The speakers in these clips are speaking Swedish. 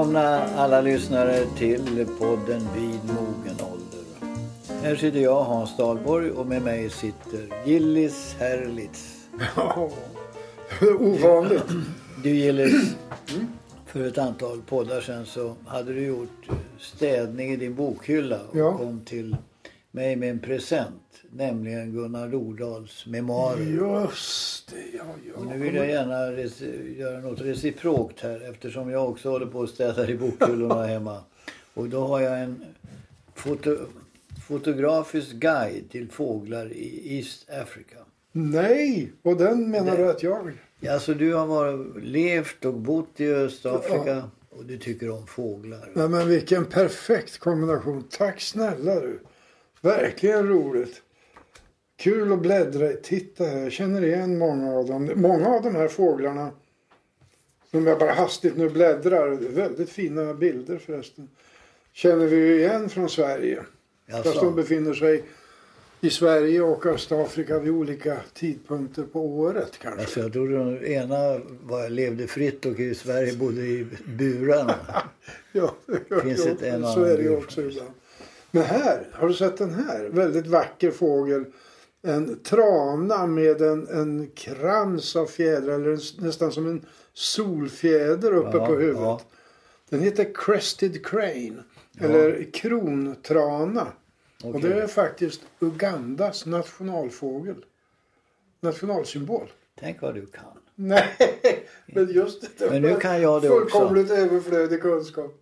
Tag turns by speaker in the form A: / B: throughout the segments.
A: Välkomna alla lyssnare till podden Vid mogen ålder. Här sitter jag, Hans Dahlborg, och med mig sitter Gillis Herlitz.
B: Ja, ovanligt.
A: Du Gillis, för ett antal poddar sedan så hade du gjort städning i din bokhylla och
B: Ja.
A: kom till mig med en present. Nämligen Gunnar Rordahls memoarer.
B: Just det, ja, ja.
A: Och nu vill jag gärna göra något reciprokt här eftersom jag också håller på och städar i bokhyllorna hemma. Och då har jag en foto, fotografisk guide till fåglar i East Africa.
B: Nej, och den menar du att jag...
A: Alltså du har varit, levt och bott i Östafrika och du tycker om fåglar.
B: Nej, men vilken perfekt kombination. Tack snälla du. Verkligen roligt. Kul att bläddra i. Titta här, jag känner igen många av dem. Många av de här fåglarna som jag bara hastigt nu bläddrar. Väldigt fina bilder förresten. Känner vi ju igen från Sverige. Fast de befinner sig i Sverige och Östafrika vid olika tidpunkter på året kanske.
A: alltså jag tror den ena var, levde fritt och i Sverige bodde i burarna.
B: Ja,
A: Finns
B: ja,
A: ett en
B: så är det ju också ibland. Men här, har du sett den här? Väldigt vacker fågel. En trana med en, en krans av fjädrar, eller nästan som en solfjäder uppe
A: Ja,
B: på huvudet.
A: ja.
B: Den heter Crested Crane, eller krontrana. Och
A: Okej.
B: det är faktiskt Ugandas nationalfågel. Nationalsymbol.
A: Tänk vad du kan.
B: Nej, men just det.
A: Men nu kan jag det också.
B: Fullkomligt överflödig kunskap.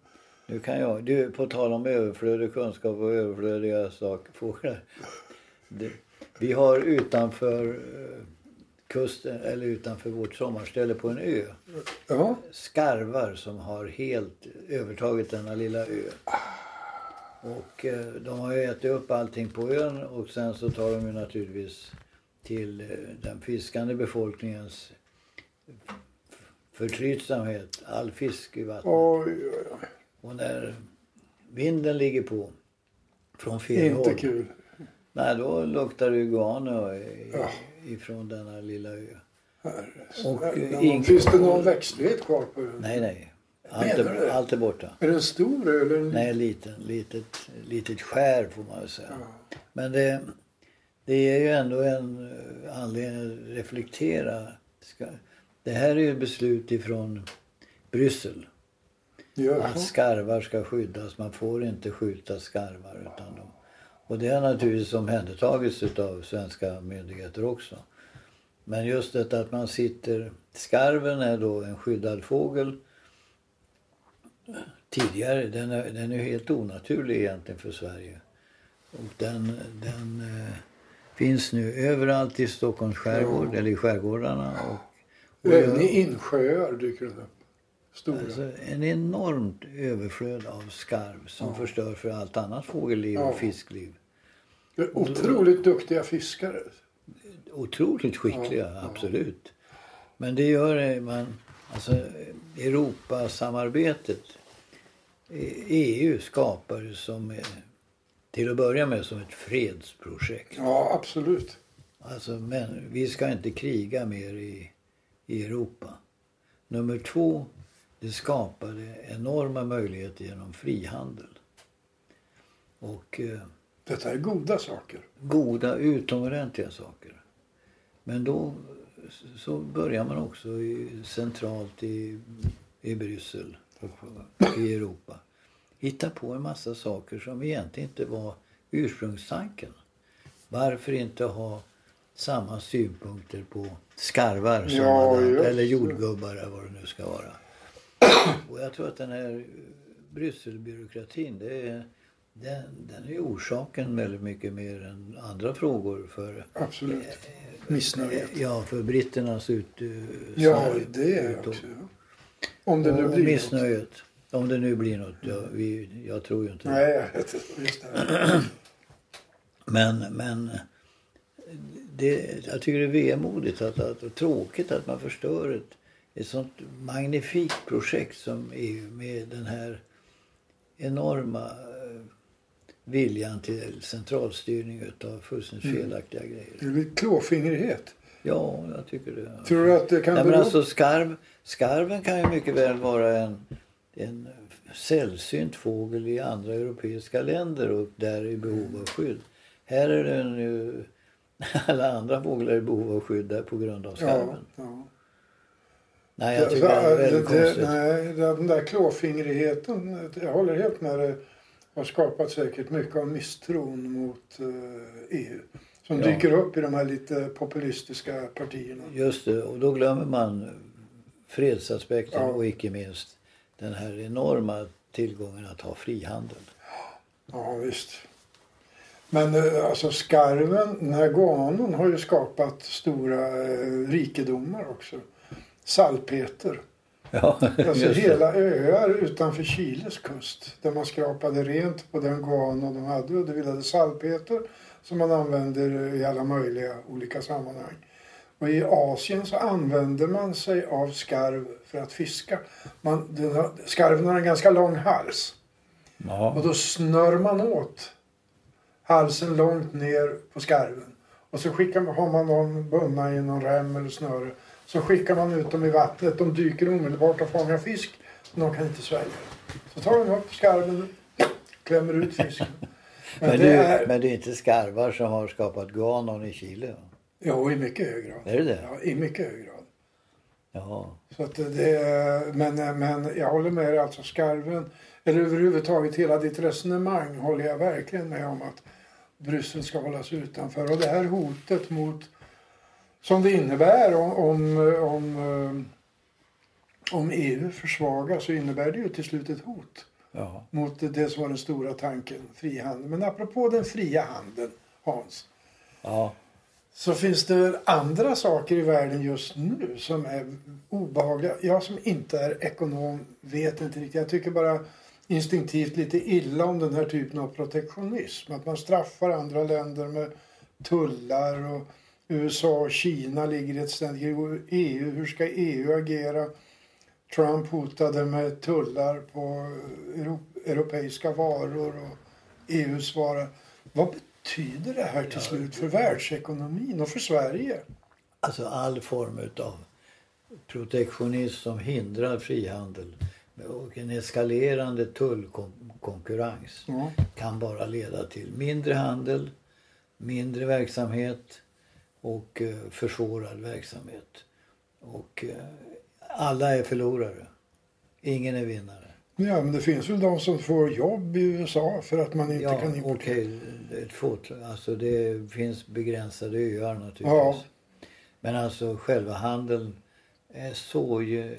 A: Nu kan jag, du, på tal om överflödig kunskap och överflödiga saker, fåglar. Vi har utanför eh, kusten, eller utanför vårt sommarställe på en ö,
B: Ja,
A: skarvar som har helt övertagit denna lilla ö. Och eh, de har ju ätit upp allting på ön och sen så tar de ju naturligtvis till eh, den fiskande befolkningens förtrytsamhet, all fisk i vattnet.
B: oj, oj, oj.
A: Och när vinden ligger på från fel håll.
B: Inte kul.
A: Nej, då luktar det iguana i-
B: Ja.
A: ifrån denna lilla ö. Och, eh,
B: Finns det någon växtlighet kvar på ön?
A: Nej, nej. Allt är, allt är borta.
B: Är det en stor eller en
A: Nej, liten, litet, litet skär får man säga. Men det, det är ju ändå en eh, anledning att reflektera. Det här är ju beslut ifrån Bryssel.
B: Ja.
A: att skarvar ska skyddas. Man får inte skjuta skarvar. Utan de, och det har naturligtvis omhändertagits av svenska myndigheter också. Men just detta att man sitter... Skarven är då en skyddad fågel. Tidigare, den är, den är helt onaturlig egentligen för Sverige. Och den, den eh, finns nu överallt i Stockholms skärgård, eller i skärgårdarna. Och, och
B: Även i insjöar dyker den upp. Stora.
A: Alltså en enormt överflöd av skarv som förstör för allt annat fågelliv
B: Ja.
A: och fiskliv.
B: Otroligt duktiga fiskare.
A: Otroligt skickliga,
B: Ja, ja.
A: absolut. Men det gör man, alltså Europasamarbetet, EU skapades som, eh, till att börja med som ett fredsprojekt.
B: Ja, absolut.
A: Alltså, men vi ska inte kriga mer i, i Europa. Nummer två, det skapade enorma möjligheter genom frihandel. Och eh,
B: Detta är goda saker.
A: goda, utomordentliga saker. Men då så börjar man också i, centralt i, i Bryssel, i Europa, hitta på en massa saker som egentligen inte var ursprungstanken. Varför inte ha samma synpunkter på skarvar som
B: Ja, just
A: eller jordgubbar eller vad det nu ska vara. Och jag tror att den här Brysselbyråkratin, det är, den, den är orsaken väldigt mycket mer än andra frågor för,
B: Absolut. Missnöjet.
A: ja, för britternas ut,
B: Ja, det är också. Om det nu
A: och
B: blir något.
A: missnöjet. Om det nu blir något. Ja, vi, jag tror ju inte.
B: Nej, jag vet inte.
A: Men, men det, jag tycker det är vemodigt att, att, och tråkigt att man förstör ett, ett sånt magnifikt projekt som EU med den här enorma eh, viljan till centralstyrning utav fullständigt felaktiga grejer.
B: Det är lite klåfingrighet.
A: Ja, jag tycker det.
B: Tror du att det kan
A: Nej, men alltså skarv, skarven kan ju mycket väl vara en, en sällsynt fågel i andra europeiska länder och där är i behov av skydd. Här är den ju... Alla andra fåglar i behov av skydd där på grund av skarven.
B: Ja, ja.
A: Nej, jag tycker det är väldigt
B: det,
A: konstigt.
B: nej, den där klåfingrigheten, jag håller helt med dig, har skapat säkert mycket av misstron mot eh, EU. Som
A: Ja.
B: dyker upp i de här lite populistiska partierna.
A: Just det, och då glömmer man fredsaspekten
B: Ja.
A: och icke minst den här enorma tillgången att ha frihandel.
B: Ja, visst. Men eh, alltså skarven, den här ganon har ju skapat stora eh, rikedomar också. Salpeter.
A: Ja,
B: Alltså hela öar utanför Chiles kust där man skrapade rent på den gano de hade och det ville salpeter som man använder i alla möjliga olika sammanhang. Och i Asien så använder man sig av skarv för att fiska. Man, den har, skarven har en ganska lång hals och
A: Ja,
B: då snör man åt halsen långt ner på skarven. Och så skickar man, har man dem bundna i någon rem eller snöre. Så skickar man ut dem i vattnet. De dyker omedelbart och fångar fisk. Men de kan inte svälja. Så tar de upp skarven klämmer ut fisken. Men,
A: men,
B: det är...
A: men det är inte skarvar som har skapat guanon i Chile?
B: Jo, i mycket hög grad.
A: Är det det?
B: Ja, i mycket hög grad.
A: Ja.
B: Så att det men, men jag håller med dig, alltså skarven, eller överhuvudtaget hela ditt resonemang håller jag verkligen med om att Bryssel ska hållas utanför. Och det här hotet mot, som det innebär om, om, om, eh, om EU försvagas så innebär det ju till slut ett hot
A: ja.
B: mot det som var den stora tanken, frihandel. Men apropå den fria handeln, Hans,
A: ja.
B: så finns det väl andra saker i världen just nu som är obehagliga. Jag som inte är ekonom vet inte riktigt. Jag tycker bara instinktivt lite illa om den här typen av protektionism. Att man straffar andra länder med tullar och USA och Kina ligger i ett ständigt EU. Hur ska EU agera? Trump hotade med tullar på euro- europeiska varor och EUs vara. Vad betyder det här till slut för världsekonomin och för Sverige?
A: Alltså all form av protektionism som hindrar frihandel och en eskalerande tullkonkurrens
B: Ja.
A: kan bara leda till mindre handel, mindre verksamhet och eh, försvårad verksamhet. Och eh, alla är förlorare. Ingen är vinnare.
B: Ja, men det finns väl de som får jobb i USA för att man inte
A: Ja,
B: kan importera.
A: okej. Ett fåtal. Alltså det finns begränsade öar naturligtvis.
B: Ja.
A: Men alltså själva handeln är så gy-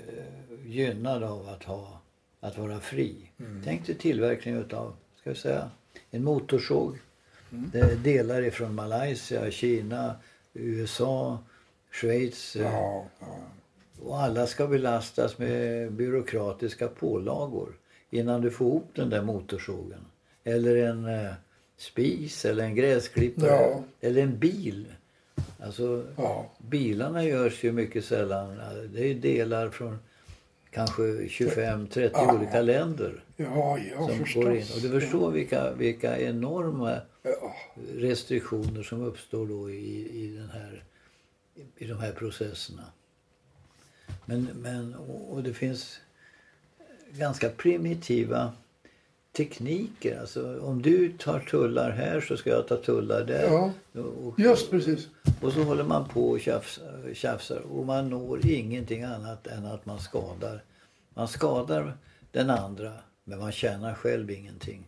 A: gynnad av att ha att vara fri.
B: Mm.
A: Tänk dig tillverkning utav, ska vi säga, en motorsåg.
B: Mm.
A: Delar ifrån Malaysia, Kina, USA, Schweiz. eh,
B: Ja, ja.
A: Och alla ska belastas med byråkratiska pålagor innan du får ihop den där motorsågen. Eller en eh, spis eller en gräsklippare.
B: Ja.
A: Eller en bil. Alltså bilarna görs ju mycket sällan. Det är ju delar från kanske 25-30
B: Ja.
A: olika länder
B: ja,
A: som
B: förstås.
A: går in. Och du förstår vilka, vilka enorma restriktioner som uppstår då i, i, den här, i de här processerna. Men, men, och det finns ganska primitiva tekniker. Alltså, om du tar tullar här så ska jag ta tullar där.
B: Ja.
A: Och,
B: Just precis.
A: och så håller man på och tjafsar, tjafsar och man når ingenting annat än att man skadar. Man skadar den andra men man tjänar själv ingenting.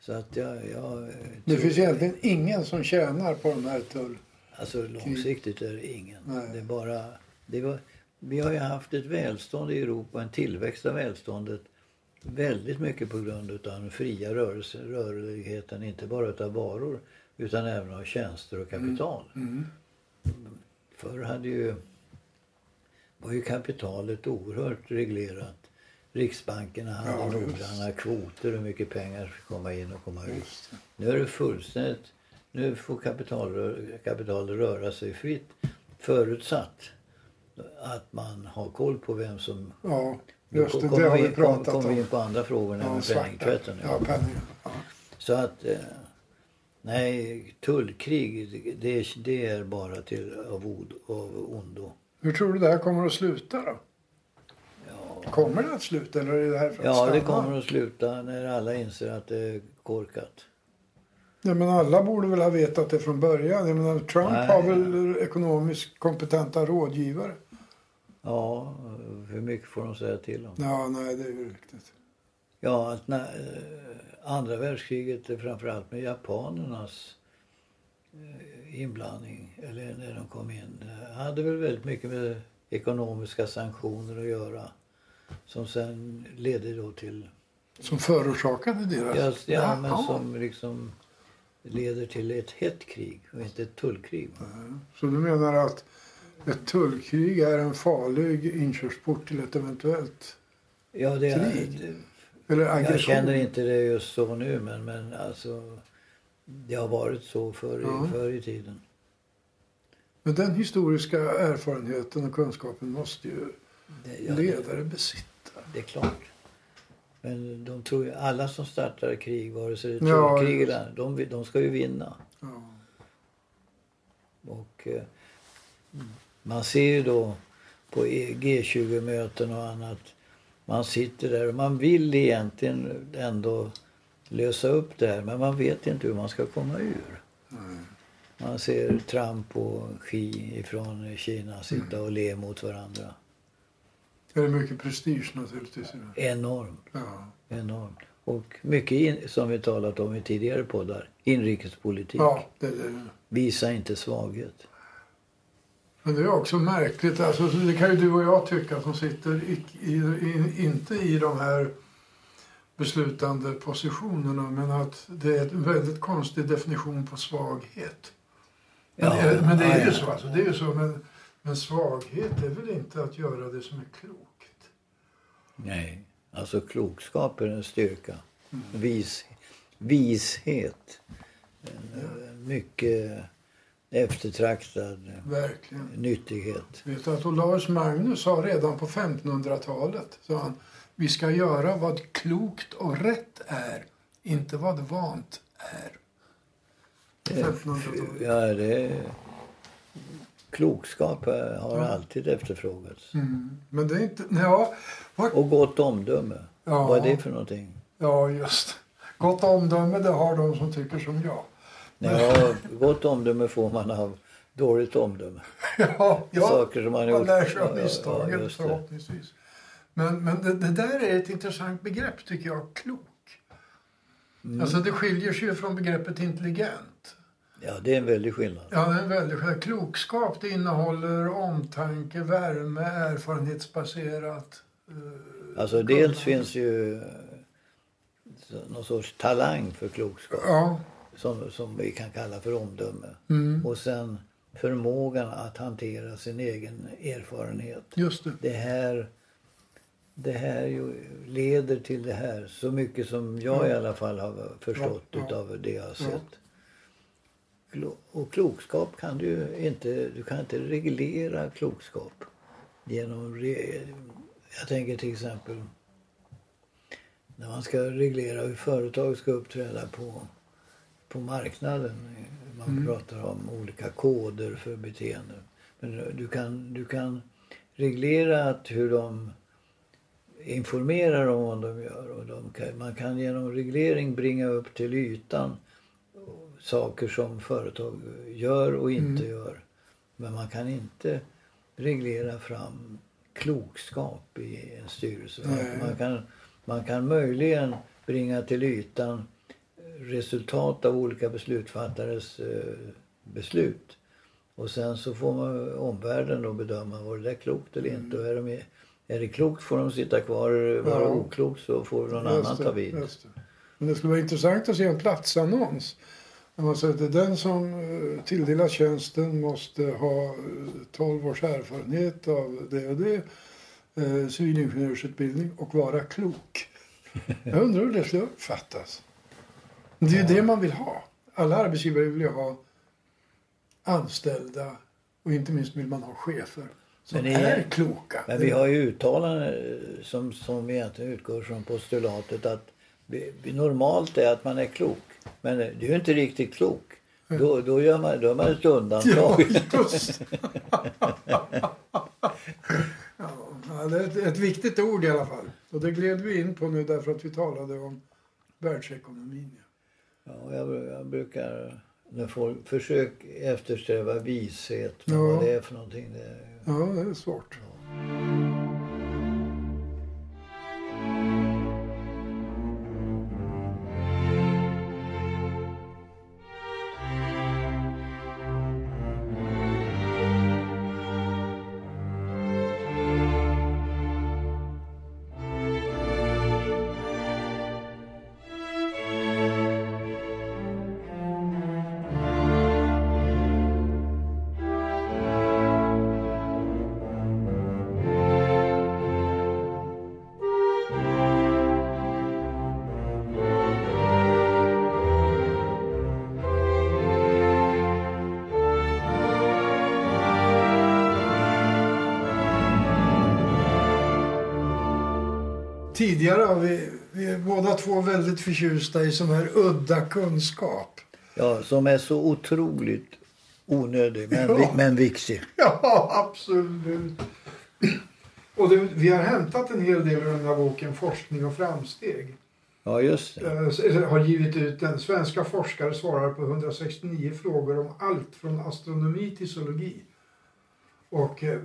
A: Så att jag... jag
B: Det finns egentligen ingen som tjänar på de här tull...
A: Alltså långsiktigt är det ingen.
B: Nej.
A: Det bara... Det var, vi har ju haft ett välstånd i Europa, en tillväxt av välståndet väldigt mycket på grund av den fria rörelse, rörligheten, inte bara utav varor utan även av tjänster och kapital.
B: Mm.
A: Förr hade ju, var ju kapitalet oerhört reglerat. Riksbankerna hade
B: Ja,
A: noggranna kvoter hur mycket pengar som fick komma in och komma ut. Nu är det fullständigt... Nu får kapital, kapital röra sig fritt förutsatt att man har koll på vem som...
B: Ja, just det. Det har vi
A: kom-
B: pratat
A: kommer vi
B: om.
A: in på andra frågor
B: Ja,
A: med
B: svarta.
A: penningtvätten.
B: Ja. Ja.
A: Så att... Eh, nej, tullkrig det, är- det är bara till av, od, av ondo.
B: Hur tror du det här kommer att sluta då?
A: Ja,
B: Kommer det att sluta eller är det här för att
A: Ja,
B: stanna?
A: det kommer att sluta när alla inser att det är korkat.
B: Ja, men alla borde väl ha vetat det från början. Jag menar, Trump
A: Nej.
B: har väl ekonomiskt kompetenta rådgivare?
A: Ja, hur mycket får de säga till om?
B: Ja, nej, det är ju riktigt.
A: Ja, att när, eh, andra världskriget, är framförallt med japanernas eh, inblandning, eller när de kom in, det hade väl väldigt mycket med ekonomiska sanktioner att göra. Som sen ledde då till,
B: Som förorsakade deras...
A: ja, ja men som liksom leder till ett hett krig och inte ett tullkrig.
B: Så du menar att ett tullkrig är en farlig inkörsport till ett eventuellt...
A: Ja, det,
B: Krig?
A: det,
B: Eller
A: jag
B: aggression?
A: känner inte det just så nu, men, men alltså det har varit så förr, i-
B: Ja.
A: förr i tiden.
B: Men den historiska erfarenheten och kunskapen måste ju
A: Det, ja, det,
B: ledare besitta.
A: det är klart. Men de tror ju, alla som startar krig, vare sig det är
B: Ja,
A: eller de, de ska ju vinna.
B: Ja.
A: Och eh, man ser ju då på E- G20-möten och annat. Man sitter där och man vill egentligen ändå lösa upp det här men man vet inte hur man ska komma ur. Man ser Trump och Xi ifrån Kina sitta och le mot varandra.
B: Det är mycket prestige naturligtvis.
A: Enormt,
B: Ja.
A: enormt. Och mycket in, som vi talat om i tidigare poddar, inrikespolitik.
B: ja, det det.
A: Visa inte svaghet.
B: Men det är också märkligt. Alltså, det kan ju du och jag tycka som sitter i, i, i, inte i de här beslutande positionerna. Men att det är en väldigt konstig definition på svaghet. Men,
A: Ja,
B: det, men det är
A: ja,
B: ju
A: ja.
B: så. Alltså, det är ju så men, men svaghet är väl inte att göra det som är klokt?
A: Nej, alltså klokskap är en styrka. Vis, vishet. En, en mycket eftertraktad
B: Verkligen. Vet
A: nyttighet.
B: du att Olaus Magnus sa redan på 1500-talet sa han, vi ska göra vad klokt och rätt är, inte vad vant är. 1500-talet.
A: Ja, det, klokskap eh, har alltid efterfrågats.
B: Mm. Men det är inte... Ja, vad,
A: Och gott omdöme.
B: Ja.
A: Vad är det för någonting?
B: ja just Gott omdöme det har de som tycker som jag.
A: Ja, gott omdöme får man av dåligt omdöme.
B: Ja, ja
A: Saker som man
B: man
A: gjort.
B: lär sig av
A: Ja, ja,
B: förhoppningsvis. Men, men det, det där är ett intressant begrepp tycker jag, klok.
A: Mm.
B: Alltså det skiljer sig ju från begreppet intelligent.
A: Ja, det är en väldig skillnad.
B: Ja, det är en väldigt skillnad. Klokskap det innehåller omtanke, värme, erfarenhetsbaserat. eh,
A: Alltså dels finns ju någon sorts talang för klokskap.
B: Ja,
A: som, som vi kan kalla för omdöme.
B: mm,
A: Och sen förmågan att hantera sin egen erfarenhet.
B: just det.
A: Det här, det här ju leder till det här. Så mycket som jag i alla fall har förstått
B: Ja, ja.
A: utav det jag har sett. Klo- Och klokskap kan du inte, du kan inte reglera klokskap. Genom, re, jag tänker till exempel när man ska reglera hur företag ska uppträda på, på marknaden. Man
B: Mm.
A: pratar om olika koder för beteende. Men du kan, du kan reglera att hur de informerar om vad de gör. Och de kan, man kan genom reglering bringa upp till ytan saker som företag gör och inte
B: Mm.
A: gör. Men man kan inte reglera fram klokskap i en styrelse. Man kan, man kan möjligen bringa till ytan resultat av olika beslutsfattares eh, beslut. Och sen så får man omvärlden då bedöma var det där klokt eller inte. Och är, de, är det klokt får de sitta kvar. Var det oklokt så får någon
B: Just
A: annan
B: det,
A: ta vid.
B: det. Men det skulle vara intressant att se en platsannons. När man säger att den som eh, tilldelas tjänsten måste ha eh, 12 års erfarenhet av det och det. Eh, civilingenjörsutbildning och vara klok. Jag undrar hur det skulle uppfattas. Det är ju det man vill ha. Alla arbetsgivare vill ju ha anställda och inte minst vill man ha chefer som
A: Men
B: är,
A: är-
B: kloka.
A: Men vi har ju uttalanden eh, som, som egentligen utgår från postulatet att normalt är att man är klok. Men det är ju inte riktigt klok. Då, då, gör man, då är man ett
B: Ja,
A: undantag.
B: just ja, ja, det är ett, ett viktigt ord i alla fall. Och det gled vi in på nu därför att vi talade om världsekonomin.
A: Ja, jag, jag brukar... När folk försök eftersträva vishet, men
B: Ja.
A: vad det är för någonting. Det,
B: Ja, det är svårt. Tidigare har vi, vi är båda två väldigt förtjusta i sån här udda kunskap.
A: ja, som är så otroligt onödig, men,
B: Ja.
A: men viktig.
B: Ja, absolut. Och det, vi har hämtat en hel del ur den här boken Forskning och framsteg.
A: Ja, just det.
B: Eh, har givit ut den. Svenska forskare svarar på 169 frågor om allt från astronomi till zoologi. Och eh,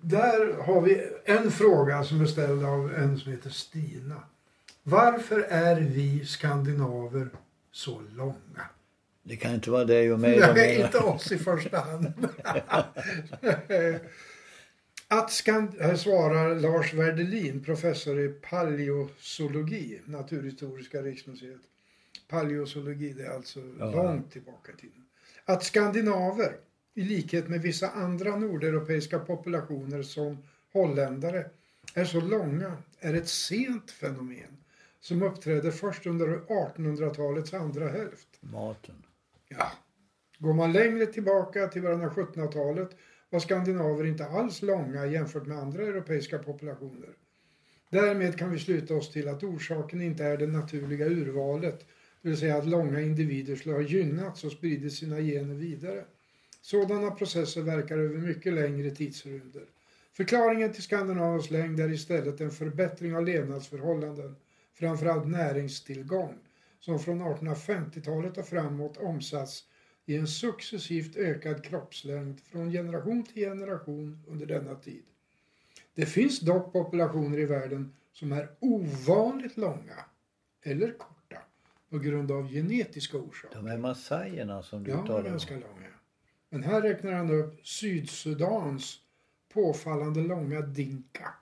B: där har vi en fråga som är ställd av en som heter Stina. Varför är vi skandinaver så långa?
A: Det kan inte vara dig och mig
B: Nej, inte oss i första hand. Att skand- här svarar Lars Werdelin, professor i paleozoologi, Naturhistoriska riksmuseet. Paleozoologi, det är alltså
A: Ja.
B: långt tillbaka i tiden. Att skandinaver, i likhet med vissa andra nordeuropeiska populationer som holländare, är så långa är ett sent fenomen som uppträdde först under 1800-talets andra hälft.
A: Maten.
B: Ja. Går man längre tillbaka till början av 1700-talet var skandinaver inte alls långa jämfört med andra europeiska populationer. Därmed kan vi sluta oss till att orsaken inte är det naturliga urvalet, det vill säga att långa individer skulle ha gynnats och spridit sina gener vidare. Sådana processer verkar över mycket längre tidsrymder. Förklaringen till skandinavers längd är istället en förbättring av levnadsförhållanden, framförallt näringstillgång, som från 1850-talet och framåt omsatts i en successivt ökad kroppslängd från generation till generation under denna tid. Det finns dock populationer i världen som är ovanligt långa eller korta på grund av genetiska orsaker.
A: De här massajerna som du
B: Ja, är
A: talar om.
B: ganska långa. Men här räknar han upp Sydsudans påfallande långa dinka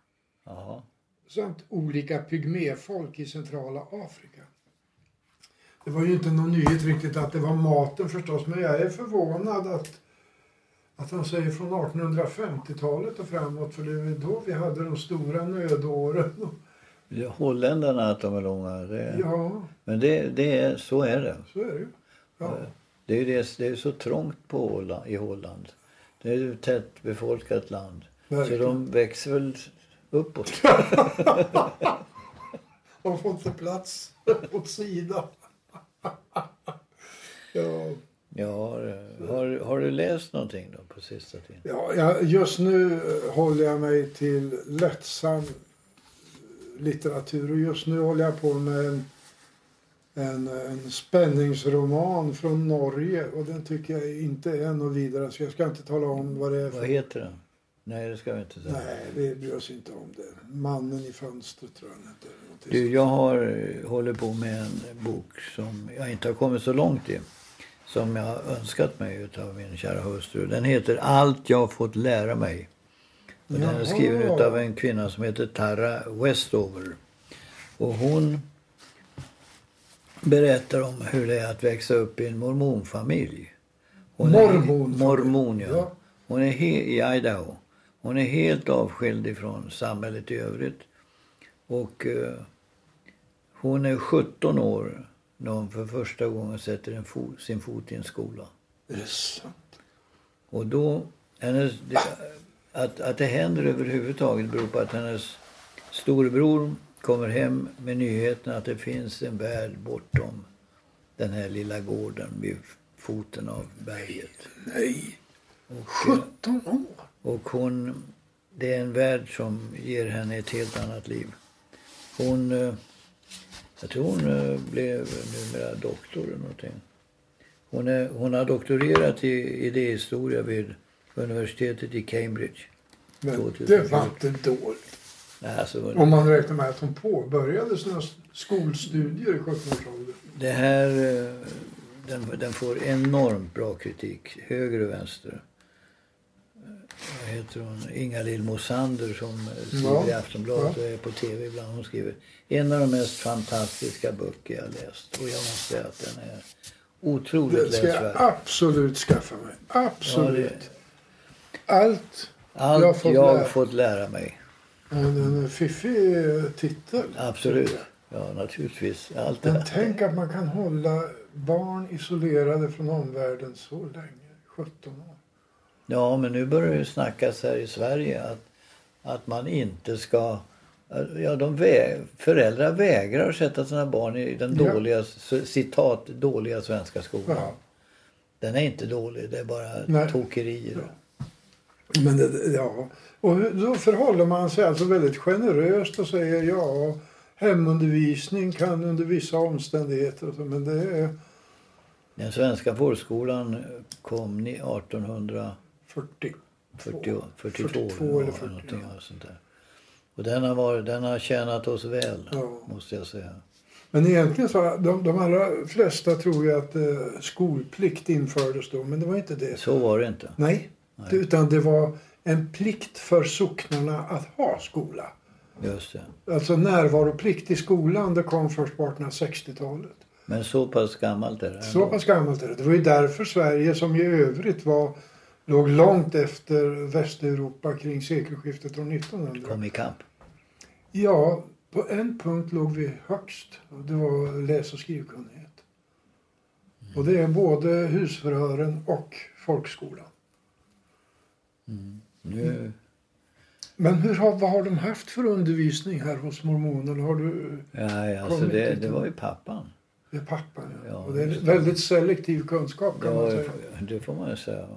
A: Jaha.
B: samt olika pygméfolk i centrala Afrika. Det var ju inte någon nyhet riktigt att det var maten förstås, men jag är förvånad att, att han säger från 1850-talet och framåt, för det är då vi hade de stora nödåren.
A: Holländarna att de är långa. Det,
B: Ja,
A: Men det, det är, så är det.
B: så är det. Ja.
A: Det är ju det, det är så trångt på Holland, i Holland. Det är ju ett tätt befolkat land.
B: Verkligen.
A: Så de växer väl uppåt.
B: De får inte plats åt sidan. ja.
A: Ja, har, har du läst någonting då på sista tiden?
B: Ja, just nu eh, håller jag mig till lättsam litteratur och just nu håller jag på med en, en, en spänningsroman från Norge och den tycker jag inte är något vidare så jag ska inte tala om vad det är för...
A: Vad heter den? Nej, det ska vi inte säga.
B: Nej, vi bryr oss inte om det. Mannen i fönstret tror jag. Någonting
A: Du, jag har, eh, håller på med en bok som jag inte har kommit så långt i. Som jag har önskat mig utav min kära hustru. Den heter Allt jag fått lära mig. Och den är skriven utav en kvinna som heter Tara Westover. Och hon berättar om hur det är att växa upp i en mormonfamilj. Hon är-
B: Mormonfamilj.
A: Mormon, ja.
B: Ja.
A: Hon är i Idaho. Hon är helt avskild ifrån samhället i övrigt. Och eh, hon är 17 år när hon för första gången sätter en fot, sin fot i en skola.
B: Är det sant?
A: Och då, hennes, det, att, att det händer överhuvudtaget beror på att hennes storebror kommer hem med nyheten att det finns en värld bortom den här lilla gården vid foten av berget.
B: Nej.
A: Och, eh,
B: 17 år?
A: och hon det är en värld som ger henne ett helt annat liv. Hon, eh, jag tror hon eh, blev numera doktor eller någonting. Hon, är, hon har doktorerat i idéhistoria vid universitetet i Cambridge.
B: Men
A: 2014.
B: det var inte dåligt.
A: Alltså,
B: Om man räknar med att hon påbörjade sina skolstudier i 17-årsåldern.
A: det här, eh, den, den får enormt bra kritik, höger och vänster. Eh, Vad heter hon? Inga-Lill Mosander som eh, skriver
B: Ja,
A: i Aftonbladet
B: ja.
A: och är på tv ibland. Hon skriver en av de mest fantastiska böcker jag läst. Och jag måste säga att den är otroligt
B: Det ska jag
A: läsvärd.
B: absolut skaffa mig. Absolut.
A: Ja,
B: Allt.
A: Allt
B: jag
A: jag
B: fått
A: fått,
B: lära-
A: lära mig.
B: En, en fiffig eh, titel.
A: Absolut. Ja, naturligtvis. Allt
B: Men tänk att man kan hålla barn isolerade från omvärlden så länge. 17 år.
A: Ja, men nu börjar det snackas här i Sverige att, att man inte ska... Ja, de vä, föräldrar vägrar sätta sina barn i den
B: Ja.
A: dåliga, citat, dåliga svenska skolan.
B: Ja.
A: Den är inte dålig, det är bara
B: Nej.
A: tokerier.
B: Men ja. Och då förhåller man sig alltså väldigt generöst och säger ja, hemundervisning kan under vissa omständigheter. Men det är
A: Den svenska folkskolan kom ni- 1842,
B: 40.
A: 42,
B: 42
A: eller
B: eller 40,
A: någonting
B: ja.
A: sånt där. Och den har, varit, den har tjänat oss väl,
B: Ja.
A: måste jag säga.
B: Men egentligen så, de, de allra flesta tror ju att eh, skolplikt infördes då, men det var inte det.
A: Så var det inte.
B: Nej,
A: Nej.
B: utan det var en plikt för socknarna att ha skola.
A: Just det.
B: Alltså närvaroplikt i skolan, det kom först på 1860-talet.
A: Men så pass gammalt är det
B: Så pass gammalt är det. Det var ju därför Sverige, som i övrigt var, låg långt efter Västeuropa kring sekelskiftet år 1900.
A: kom ikapp.
B: Ja, på en punkt låg vi högst. Och det var läs och skrivkunnighet. Och det är både husförhören och folkskolan.
A: Nu,
B: Men hur har, vad har de haft för undervisning här hos mormonerna? Har du,
A: ja, alltså det, det var ju pappan.
B: det är pappan ja.
A: Ja,
B: Och det är
A: det.
B: väldigt selektiv kunskap kan man
A: Ja,
B: säga.
A: det får man ju säga.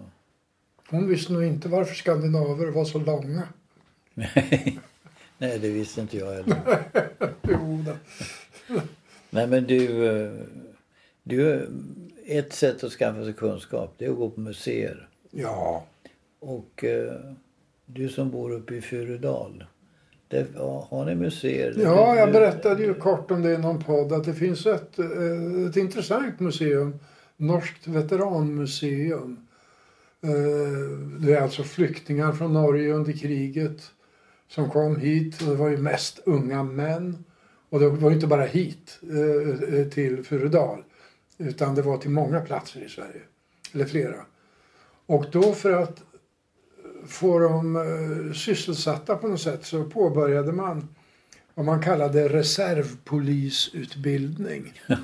B: Hon visste nog inte varför skandinaver var så långa.
A: Nej, det visste inte jag heller.
B: Jo.
A: Nej, men du, eh, du... Ett sätt att skaffa sig kunskap, det är att gå på museer.
B: Ja,
A: Och eh, du som bor uppe i Furudal. Det, har ni museer?
B: ja, jag berättade ju kort om det i någon podd att det finns ett, eh, ett intressant museum. Norskt veteranmuseum. Eh, Det är alltså flyktingar från Norge under kriget som kom hit. Det var ju mest unga män. Och det var inte bara hit eh, till Furudal. Utan det var till många platser i Sverige. Eller flera. Och då för att få dem eh, sysselsatta på något sätt så påbörjade man vad man kallade reservpolisutbildning.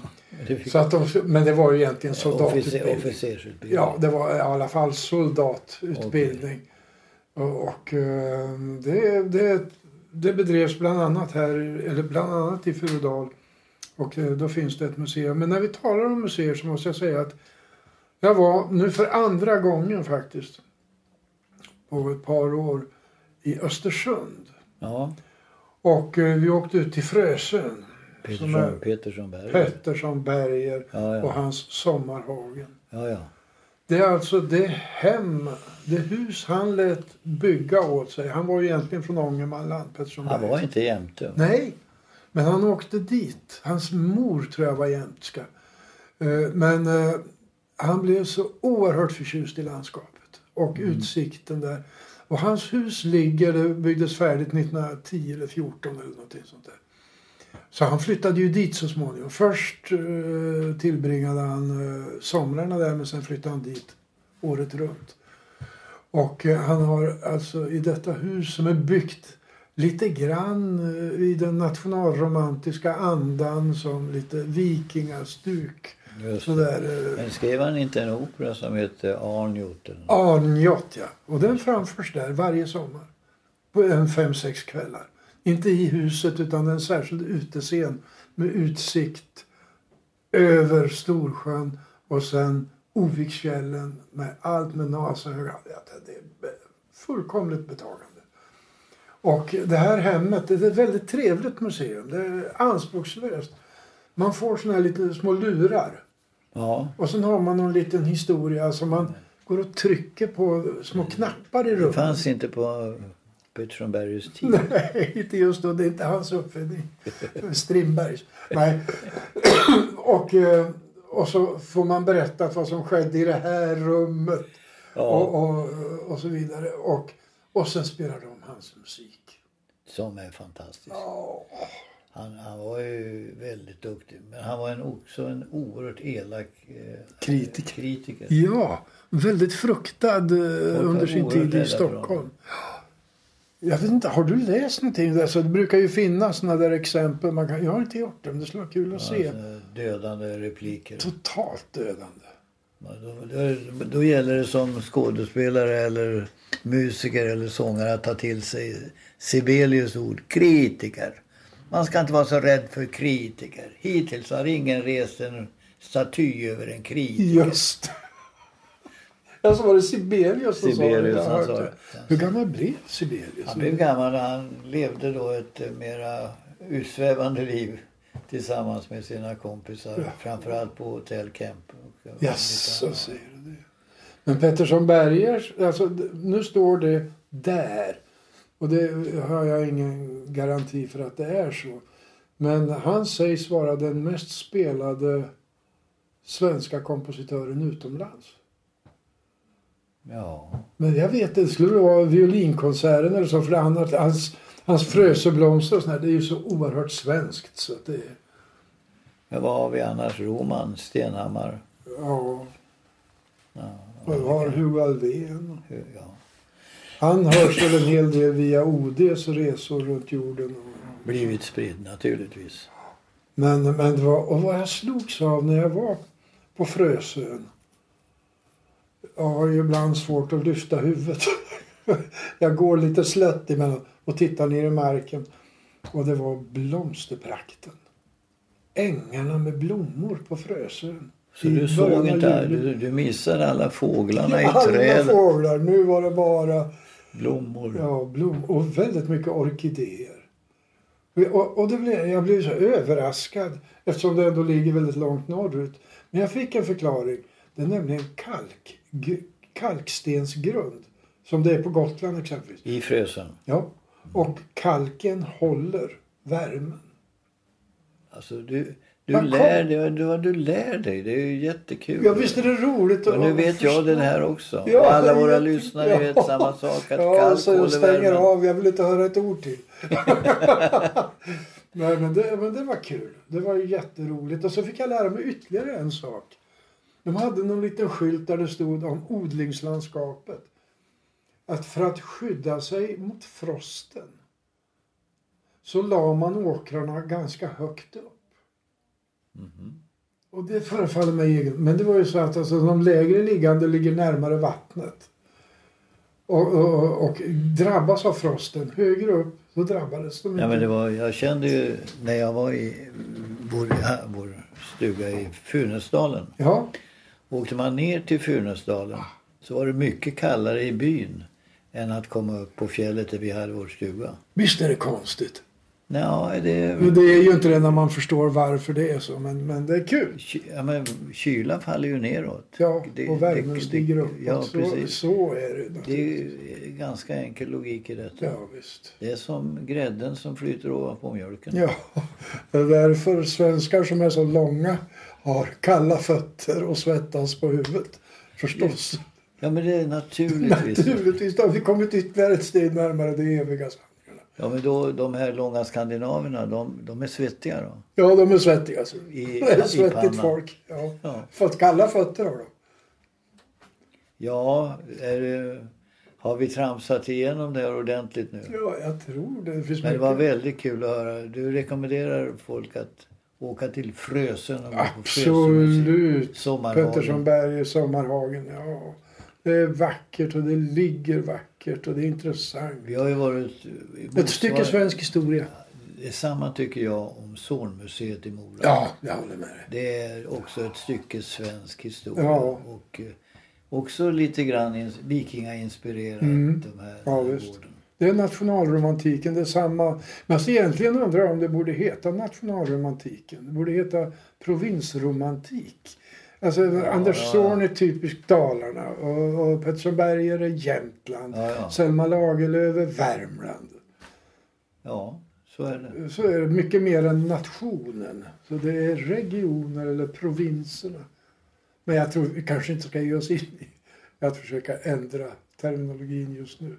A: Det fick,
B: Så att de, men det var ju egentligen soldatutbildning.
A: officersutbildning.
B: Ja, det var i alla fall soldatutbildning. Och, och eh, det, det, det bedrevs bland annat här, eller bland annat i Furudal. Och eh, då finns det ett museum. Men när vi talar om museer så måste jag säga att jag var nu för andra gången faktiskt på ett par år i Östersund.
A: Ja,
B: Och eh, vi åkte ut till Frösön. Är
A: Petersson, Petersson Berg.
B: Pettersson Berger
A: Ja,
B: och
A: ja.
B: hans Sommarhagen.
A: ja.
B: Det är alltså det hem, det hus han lät bygga åt sig. Han var ju egentligen från Ångermanland, Pettersson
A: Han var inte jämte.
B: Nej, men han åkte dit. Hans mor tror jag var jämtska. Eh, Men eh, han blev så oerhört förtjust i landskapet och
A: Mm.
B: utsikten där. Och hans hus ligger, det byggdes färdigt 1910 eller 14 eller någonting sånt där. Så han flyttade ju dit så småningom. Först eh, tillbringade han eh, somrarna där men sen flyttade han dit året runt. Och eh, han har alltså i detta hus som är byggt lite grann eh, i den nationalromantiska andan som lite vikingastuk.
A: Just.
B: Sådär. eh,
A: Men skrev han inte en opera som heter Arnjot?
B: Arnjott, ja. Och den framförs där varje sommar. På en fem, sex kvällar. Inte i huset utan en särskild utescen med utsikt över Storsjön och sen Oviksfjällen med allt med Nasahöga. Det är fullkomligt betagande. Och det här hemmet det är ett väldigt trevligt museum. Det är anspråkslöst. Man får såna här lite små lurar.
A: Ja,
B: Och sen har man någon liten historia som man går och trycker på små knappar i
A: det
B: rummet.
A: fanns inte på Pettersson Bergers tid.
B: Nej, inte just då. Det är inte hans uppfinning. Strindbergs. Nej. och, eh, och så får man berätta vad som skedde i det här rummet.
A: Ja,
B: Och, och, och så vidare. Och, och sen spelar de hans musik.
A: som är fantastisk.
B: Ja.
A: Han, han var ju väldigt duktig. Men han var en, också en oerhört elak eh,
B: Kritiker.
A: kritiker.
B: Ja, väldigt fruktad eh,
A: var
B: under sin tid i. Stockholm. Jag vet inte, har du läst någonting där? Så det brukar ju finnas såna där exempel. Man kan, jag har inte gjort det, men det skulle vara kul att se.
A: Alltså, dödande repliker.
B: Totalt dödande.
A: Ja, Då, då, då gäller det som skådespelare eller musiker eller sångare att ta till sig Sibelius ord. Kritiker. Man ska inte vara så rädd för kritiker. Hittills har ingen rest en staty över en kritiker.
B: Just Ja, så var det Sibelius som
A: Sibelius,
B: sa det.
A: Det.
B: Hur gammal blev Sibelius?
A: Han blev gammal han levde då ett eh, mera utsvävande liv tillsammans med sina kompisar.
B: Ja.
A: Framförallt på Hotell och
B: Jaså, säger du det. Men Pettersson Bergers, alltså nu står det där. Och det har jag ingen garanti för att det är så. Men han sägs vara den mest spelade svenska kompositören utomlands.
A: Ja.
B: Men jag vet inte, det skulle vara violinkonserten eller så. För han, hans, hans Frösöblomster och sånt det är ju så oerhört svenskt. Så det,
A: Men vad har vi annars? Roman, Stenhammar.
B: ja,
A: Ja,
B: och vi har Hugo Alfvén.
A: ja.
B: Han hörs väl en hel del via ODs resor runt jorden. Och,
A: Blivit spridd naturligtvis.
B: men, men det var, och vad jag slogs av när jag var på Frösön. Jag har ju ibland svårt att lyfta huvudet. jag går lite slött emellan och tittar ner i marken. Och det var blomsterprakten. Ängarna med blommor på Frösön.
A: Så du såg inte, du, du missade alla fåglarna i
B: Alla
A: träden.
B: fåglar. Nu var det bara
A: Blommor.
B: Ja, blom och väldigt mycket orkidéer. Och, och det blev, jag blev så överraskad eftersom det ändå ligger väldigt långt norrut. Men jag fick en förklaring. Det är nämligen kalk, kalkstensgrund. Som det är på Gotland exempelvis.
A: I Frösön.
B: Ja. Och kalken håller värmen.
A: Alltså du, du,
B: Man
A: lär dig, du, du lär dig. Det är ju jättekul.
B: Ja, visst är det roligt
A: Och nu vet jag den här också.
B: Ja,
A: och alla
B: det
A: våra lyssnare
B: ja.
A: vet samma sak. Att
B: Ja, så jag stänger
A: värmen.
B: av. Jag vill inte höra ett ord till. Nej, men det, men det var kul. Det var jätteroligt. Och så fick jag lära mig ytterligare en sak. De hade någon liten skylt där det stod om odlingslandskapet. Att för att skydda sig mot frosten så la man åkrarna ganska högt upp. Och det förefaller mig egen. Men det var ju så att alltså, de lägre liggande ligger närmare vattnet. Och, och, och drabbas av frosten högre upp så drabbades de
A: Ja,
B: inte.
A: men det var, jag kände ju när jag var i vår, ja, vår stuga i Funäsdalen.
B: Ja,
A: Åkte man ner till Funäsdalen så var det mycket kallare i byn än att komma upp på fjället där vi hade vår stuga.
B: visst är det konstigt.
A: Nej, det,
B: Men det är ju inte det när man förstår varför det är så. Men, men det är kul.
A: Ja, men kylan faller ju neråt.
B: Ja,
A: Det-
B: och värmen
A: det-
B: stiger upp.
A: Ja,
B: så,
A: precis.
B: så är det
A: Det är ganska enkel logik i detta.
B: Ja, visst.
A: Det är som grädden som flyter ovanpå mjölken.
B: Ja, det är därför svenskar som är så långa har kalla fötter och svettas på huvudet. Förstås.
A: Ja, men det är naturligtvis.
B: Naturligtvis. Då har vi kommit ytterligare ett steg närmare det eviga.
A: Ja, men då, de här långa skandinaverna, de, de är svettiga då.
B: Ja, de är svettiga. Alltså.
A: I,
B: Det är
A: i
B: svettigt
A: pannan.
B: folk. Ja.
A: Ja,
B: Fått kalla fötter har de.
A: ja det, har vi tramsat igenom det här ordentligt nu?
B: Ja, jag tror det. det
A: Men det var
B: mycket.
A: väldigt kul att höra. Du rekommenderar folk att åka till Frösön och
B: Absolut.
A: Sommarhagen.
B: Pettersson Berg, Sommarhagen. Ja. Det är vackert och det ligger vackert och det är intressant.
A: Vi har ju varit...
B: Ett stycke svensk historia.
A: Det är samma tycker jag om Zornmuseet i Mora.
B: Ja, jag håller med dig.
A: Det är också ett stycke svensk historia.
B: Ja.
A: Och eh, också lite grann ins- vikingainspirerat.
B: Mm.
A: De här,
B: Ja,
A: gården.
B: Det är nationalromantiken, det är samma. Men egentligen undrar jag om det borde heta nationalromantiken. Det borde heta provinsromantik. Alltså
A: Ja,
B: Anders
A: ja.
B: Zorn är typiskt Dalarna och, och Pettersson Berger är Jämtland.
A: Ja, ja.
B: Selma Lagerlöf är Värmland.
A: Ja, så är det.
B: Så är det mycket mer än nationen. Så det är regioner eller provinserna. Men jag tror vi kanske inte ska ge oss in i att försöka ändra terminologin just nu.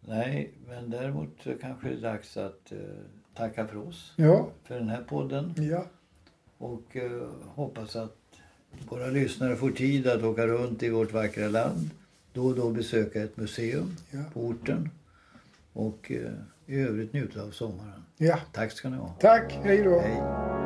A: Nej, men däremot kanske det är dags att eh, tacka för oss,
B: Ja,
A: för den här podden.
B: ja,
A: Och eh, hoppas att våra lyssnare får tid att åka runt i vårt vackra land. Då och då besöka ett museum
B: ja,
A: på orten. Och eh, i övrigt njuta av sommaren.
B: ja.
A: Tack ska ni ha.
B: Tack, hej då.
A: Hej.